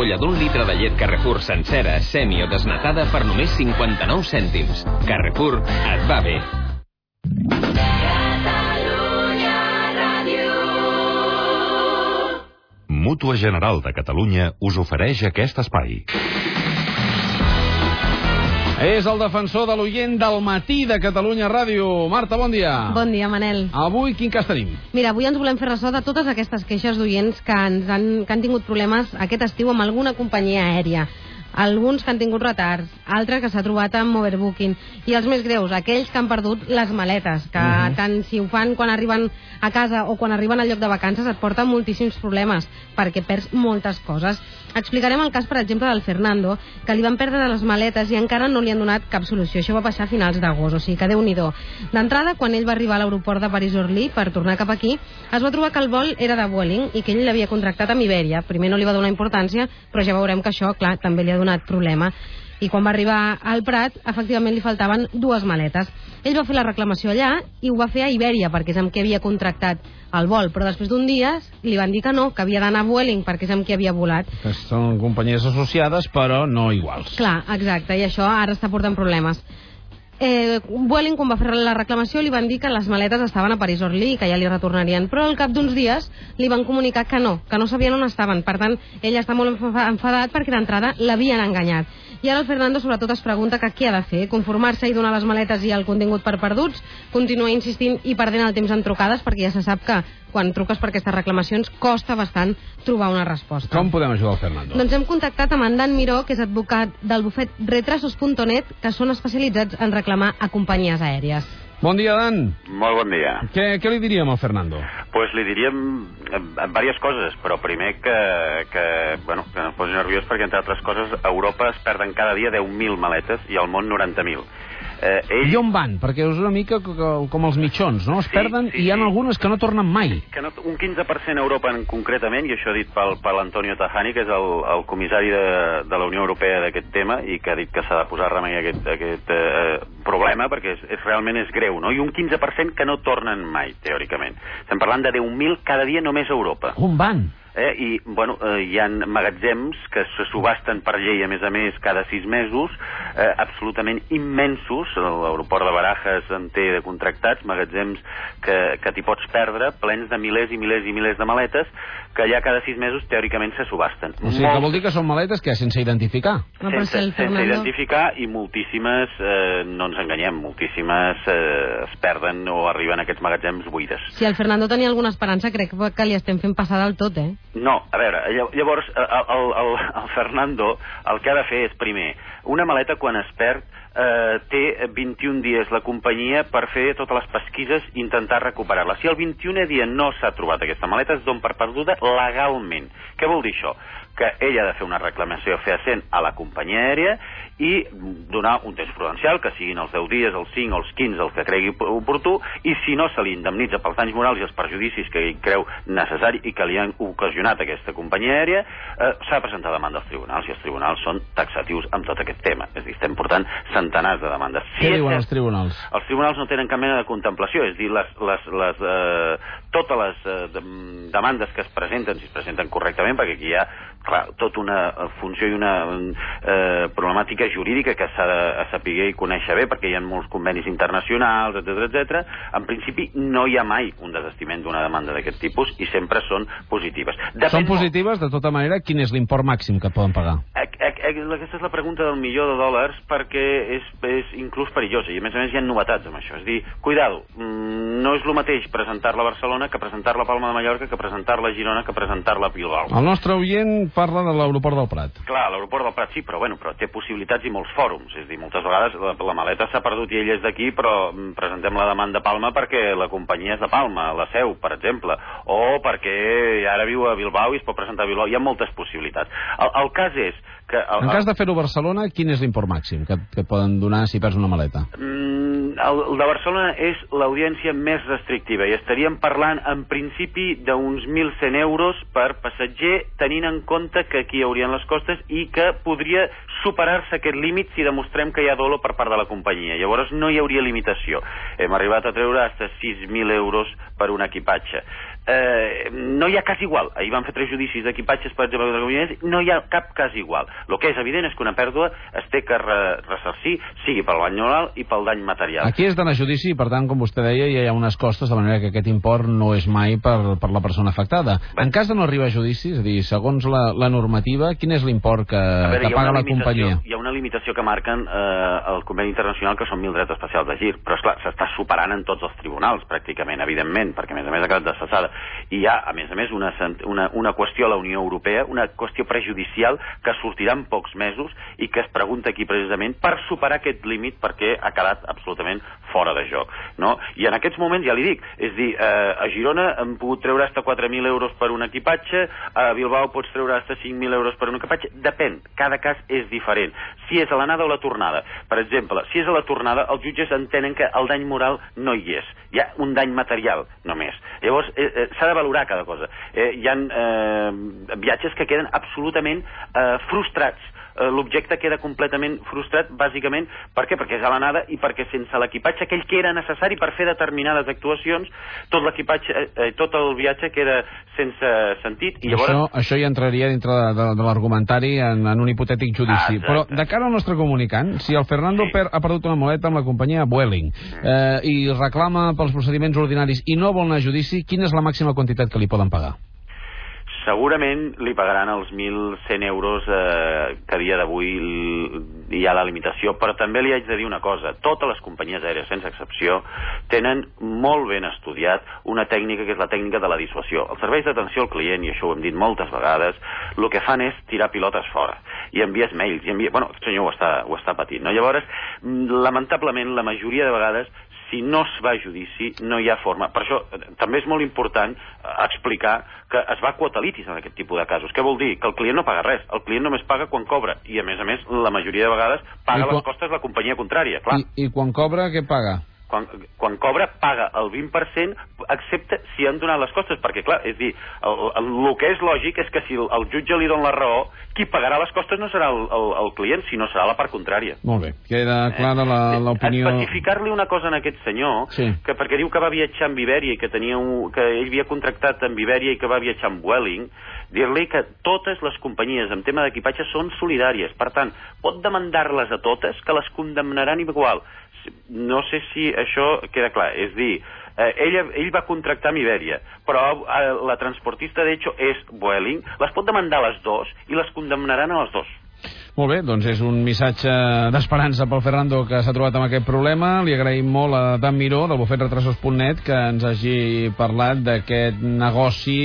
ampolla d'un litre de llet Carrefour sencera, semi o desnatada per només 59 cèntims. Carrefour et va bé. Mútua General de Catalunya us ofereix aquest espai. És el defensor de l'oient del matí de Catalunya Ràdio. Marta, bon dia. Bon dia, Manel. Avui quin cas tenim? Mira, avui ens volem fer ressò de totes aquestes queixes d'oients que, ens han, que han tingut problemes aquest estiu amb alguna companyia aèria alguns que han tingut retards, altres que s'ha trobat amb overbooking, i els més greus, aquells que han perdut les maletes, que uh -huh. tant si ho fan quan arriben a casa o quan arriben al lloc de vacances et porta moltíssims problemes, perquè perds moltes coses. Explicarem el cas, per exemple, del Fernando, que li van perdre les maletes i encara no li han donat cap solució. Això va passar a finals d'agost, o sigui que déu nhi D'entrada, quan ell va arribar a l'aeroport de París-Orly per tornar cap aquí, es va trobar que el vol era de Vueling i que ell l'havia contractat amb Iberia. Primer no li va donar importància, però ja veurem que això, clar, també li ha donat problema i quan va arribar al Prat, efectivament li faltaven dues maletes. Ell va fer la reclamació allà i ho va fer a Ibèria, perquè és amb què havia contractat el vol, però després d'un dia li van dir que no, que havia d'anar a Vueling, perquè és amb qui havia volat. Que són companyies associades, però no iguals. Clar, exacte, i això ara està portant problemes. Eh, Vueling, quan va fer la reclamació, li van dir que les maletes estaven a París-Orly i que ja li retornarien, però al cap d'uns dies li van comunicar que no, que no sabien on estaven. Per tant, ell està molt enfadat perquè d'entrada l'havien enganyat. I ara el Fernando sobretot es pregunta que què ha de fer, conformar-se i donar les maletes i el contingut per perduts, continuar insistint i perdent el temps en trucades perquè ja se sap que quan truques per aquestes reclamacions costa bastant trobar una resposta. Com podem ajudar el Fernando? Doncs hem contactat amb en Dan Miró, que és advocat del bufet retrasos.net, que són especialitzats en reclamar a companyies aèries. Bon dia, Dan. Molt bon dia. Què, què li diríem al Fernando? Pues li diríem diverses coses, però primer que, que, bueno, que no posi nerviós perquè, entre altres coses, a Europa es perden cada dia 10.000 maletes i al món 90.000. Eh, ell... I on van? Perquè és una mica com els mitjons, no? Es sí, perden sí, i hi ha sí. algunes que no tornen mai. Que no, un 15% a Europa en concretament, i això dit pel, per l'Antonio Tajani, que és el, el comissari de, de la Unió Europea d'aquest tema, i que ha dit que s'ha de posar remei a aquest, a aquest eh, problema, perquè és, és, realment és greu, no? I un 15% que no tornen mai, teòricament. Estem parlant de 10.000 cada dia només a Europa. On van? Eh? i bueno, eh, hi han magatzems que se subasten per llei, a més a més, cada sis mesos, eh, absolutament immensos, l'aeroport de Barajas en té de contractats, magatzems que, que t'hi pots perdre, plens de milers i milers i milers de maletes, que ja cada sis mesos teòricament se subasten. O sigui, Molt... que vol dir que són maletes que sense identificar. No, sense, sense Fernando... identificar i moltíssimes, eh, no ens enganyem, moltíssimes eh, es perden o arriben a aquests magatzems buides. Si el Fernando tenia alguna esperança, crec que li estem fent passar del tot, eh? No, a veure, llavors el, el, el, el Fernando el que ha de fer és, primer, una maleta quan es perd eh, té 21 dies la companyia per fer totes les pesquises i intentar recuperar-la. Si el 21è dia no s'ha trobat aquesta maleta, es don per perduda legalment. Què vol dir això? Que ella ha de fer una reclamació fehacient a la companyia aèria i donar un temps prudencial, que siguin els 10 dies, els 5 o els 15, el que cregui oportú, i si no se li indemnitza pels danys morals i els perjudicis que ell creu necessari i que li han ocasionat aquesta companyia aèria, eh, s'ha de presentar demanda als tribunals, i els tribunals són taxatius amb tot aquest tema. És a dir, estem portant centenars de demandes. Si Què diuen els tribunals? Els tribunals no tenen cap mena de contemplació, és a dir, les, les, les, eh, totes les eh, demandes que es presenten, si es presenten correctament, perquè aquí hi ha clar, tota una funció i una eh, problemàtica jurídica que s'ha de saber i conèixer bé, perquè hi ha molts convenis internacionals, etc etc. En principi no hi ha mai un desestiment d'una demanda d'aquest tipus i sempre són positives. Depèn són positives, de tota manera, quin és l'import màxim que poden pagar? Aquesta és la pregunta del milió de dòlars perquè és, és inclús perillosa i a més a més hi ha novetats amb això. És dir, cuidado, mm, no és el mateix presentar-la a Barcelona que presentar-la a Palma de Mallorca, que presentar-la a Girona, que presentar-la a Bilbao. El nostre oient parla de l'aeroport del Prat. Clar, l'aeroport del Prat sí, però, bueno, però té possibilitats i molts fòrums. És dir, moltes vegades la, la maleta s'ha perdut i ell és d'aquí, però mm, presentem la demanda a Palma perquè la companyia és de Palma, la seu, per exemple, o perquè ara viu a Bilbao i es pot presentar a Bilbao. Hi ha moltes possibilitats. El, el cas és que... En cas de fer-ho a Barcelona, quin és l'import màxim que, que poden donar si perds una maleta? Mm, el, el de Barcelona és l'audiència més restrictiva i estaríem parlant en principi d'uns 1.100 euros per passatger tenint en compte que aquí hi haurien les costes i que podria superar-se aquest límit si demostrem que hi ha dolo per part de la companyia. Llavors no hi hauria limitació. Hem arribat a treure fins 6.000 euros per un equipatge. Eh, no hi ha cas igual. Ahir van fer tres judicis d'equipatges, per exemple, de la no hi ha cap cas igual. El que és evident és que una pèrdua es té que re ressarcir, sigui pel dany moral i pel dany material. Aquí és d'anar a judici i, per tant, com vostè deia, hi ha unes costes, de manera que aquest import no és mai per, per la persona afectada. En cas de no arribar a judici, és a dir, segons la, la normativa, quin és l'import que, veure, que paga la companyia? Hi ha una limitació que marquen eh, el conveni internacional que són mil drets especials de gir, però esclar, s'està superant en tots els tribunals, pràcticament, evidentment, perquè a més a més ha quedat desfassada. I hi ha, a més a més, una, una, una qüestió a la Unió Europea, una qüestió prejudicial que sortirà en pocs mesos i que es pregunta aquí precisament per superar aquest límit perquè ha quedat absolutament fora de joc. No? I en aquests moments, ja li dic, és dir, eh, a Girona hem pogut treure hasta 4.000 euros per un equipatge, a Bilbao pots treure hasta 5.000 euros per un equipatge, depèn, cada cas és diferent. Si és a l'anada o la tornada, per exemple, si és a la tornada, els jutges entenen que el dany moral no hi és, hi ha un dany material només. Llavors, eh, eh, s'ha de valorar cada cosa. Eh, hi ha eh, viatges que queden absolutament eh, frustrats l'objecte queda completament frustrat, bàsicament, per què? Perquè és a l'anada i perquè sense l'equipatge aquell que era necessari per fer determinades actuacions, tot l'equipatge, eh, eh, tot el viatge queda sense sentit, i llavors... Això, això ja entraria dintre de, de, de l'argumentari en, en un hipotètic judici. Ah. Però, de cara al nostre comunicant, si el Fernando Sí. per, ha perdut una moleta amb la companyia Vueling eh, i reclama pels procediments ordinaris i no vol anar a judici, quina és la màxima quantitat que li poden pagar? Segurament li pagaran els 1.100 euros eh, que a dia d'avui hi ha la limitació, però també li haig de dir una cosa, totes les companyies aèries, sense excepció, tenen molt ben estudiat una tècnica que és la tècnica de la dissuasió. Els serveis d'atenció al client, i això ho hem dit moltes vegades, el que fan és tirar pilotes fora, i envies mails, i envia... Bueno, el senyor ho està, ho està patint, no? Llavors, mm, lamentablement, la majoria de vegades si no es va a judici, no hi ha forma. Per això eh, també és molt important eh, explicar que es va quota litis en aquest tipus de casos. Què vol dir? Que el client no paga res, el client només paga quan cobra, i a més a més, la majoria de vegades paga quan- les costes la companyia contrària, clar. I, I quan cobra, què paga? Quan, quan cobra, paga el 20%, excepte si han donat les costes, perquè, clar, és dir, el, el, el que és lògic és que si el, el jutge li dona la raó, qui pagarà les costes no serà el, el, el client, sinó serà la part contrària. Molt bé, queda clara la- l'opinió... Especificar-li una cosa en aquest senyor, Sí. que perquè diu que va viatjar amb Iberia i que, tenia un, que ell havia contractat amb Iberia i que va viatjar amb Welling, dir-li que totes les companyies en tema d'equipatge són solidàries. Per tant, pot demandar-les a totes, que les condemnaran igual. No sé si això queda clar. És dir, eh, ell, ell va contractar amb Iberia, però eh, la transportista, de és Vueling, les pot demandar les dues i les condemnaran a les dues. Molt bé, doncs és un missatge d'esperança pel Fernando que s'ha trobat amb aquest problema. Li agraïm molt a Dan Miró, del bufetretrasos.net, que ens hagi parlat d'aquest negoci,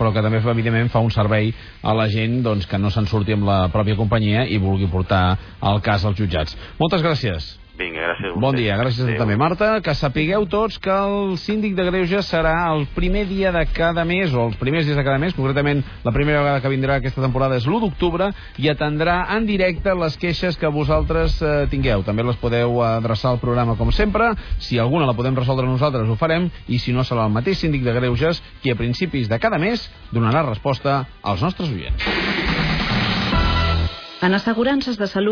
però que també, evidentment, fa un servei a la gent doncs, que no se'n surti amb la pròpia companyia i vulgui portar el cas als jutjats. Moltes gràcies. Vinga, gràcies a Bon dia, gràcies a tu Adéu. també. Marta, que sapigueu tots que el síndic de Greuges serà el primer dia de cada mes, o els primers dies de cada mes, concretament la primera vegada que vindrà aquesta temporada és l'1 d'octubre, i atendrà en directe les queixes que vosaltres eh, tingueu. També les podeu adreçar al programa com sempre. Si alguna la podem resoldre nosaltres, ho farem, i si no, serà el mateix síndic de Greuges qui a principis de cada mes donarà resposta als nostres oients. En assegurances de salut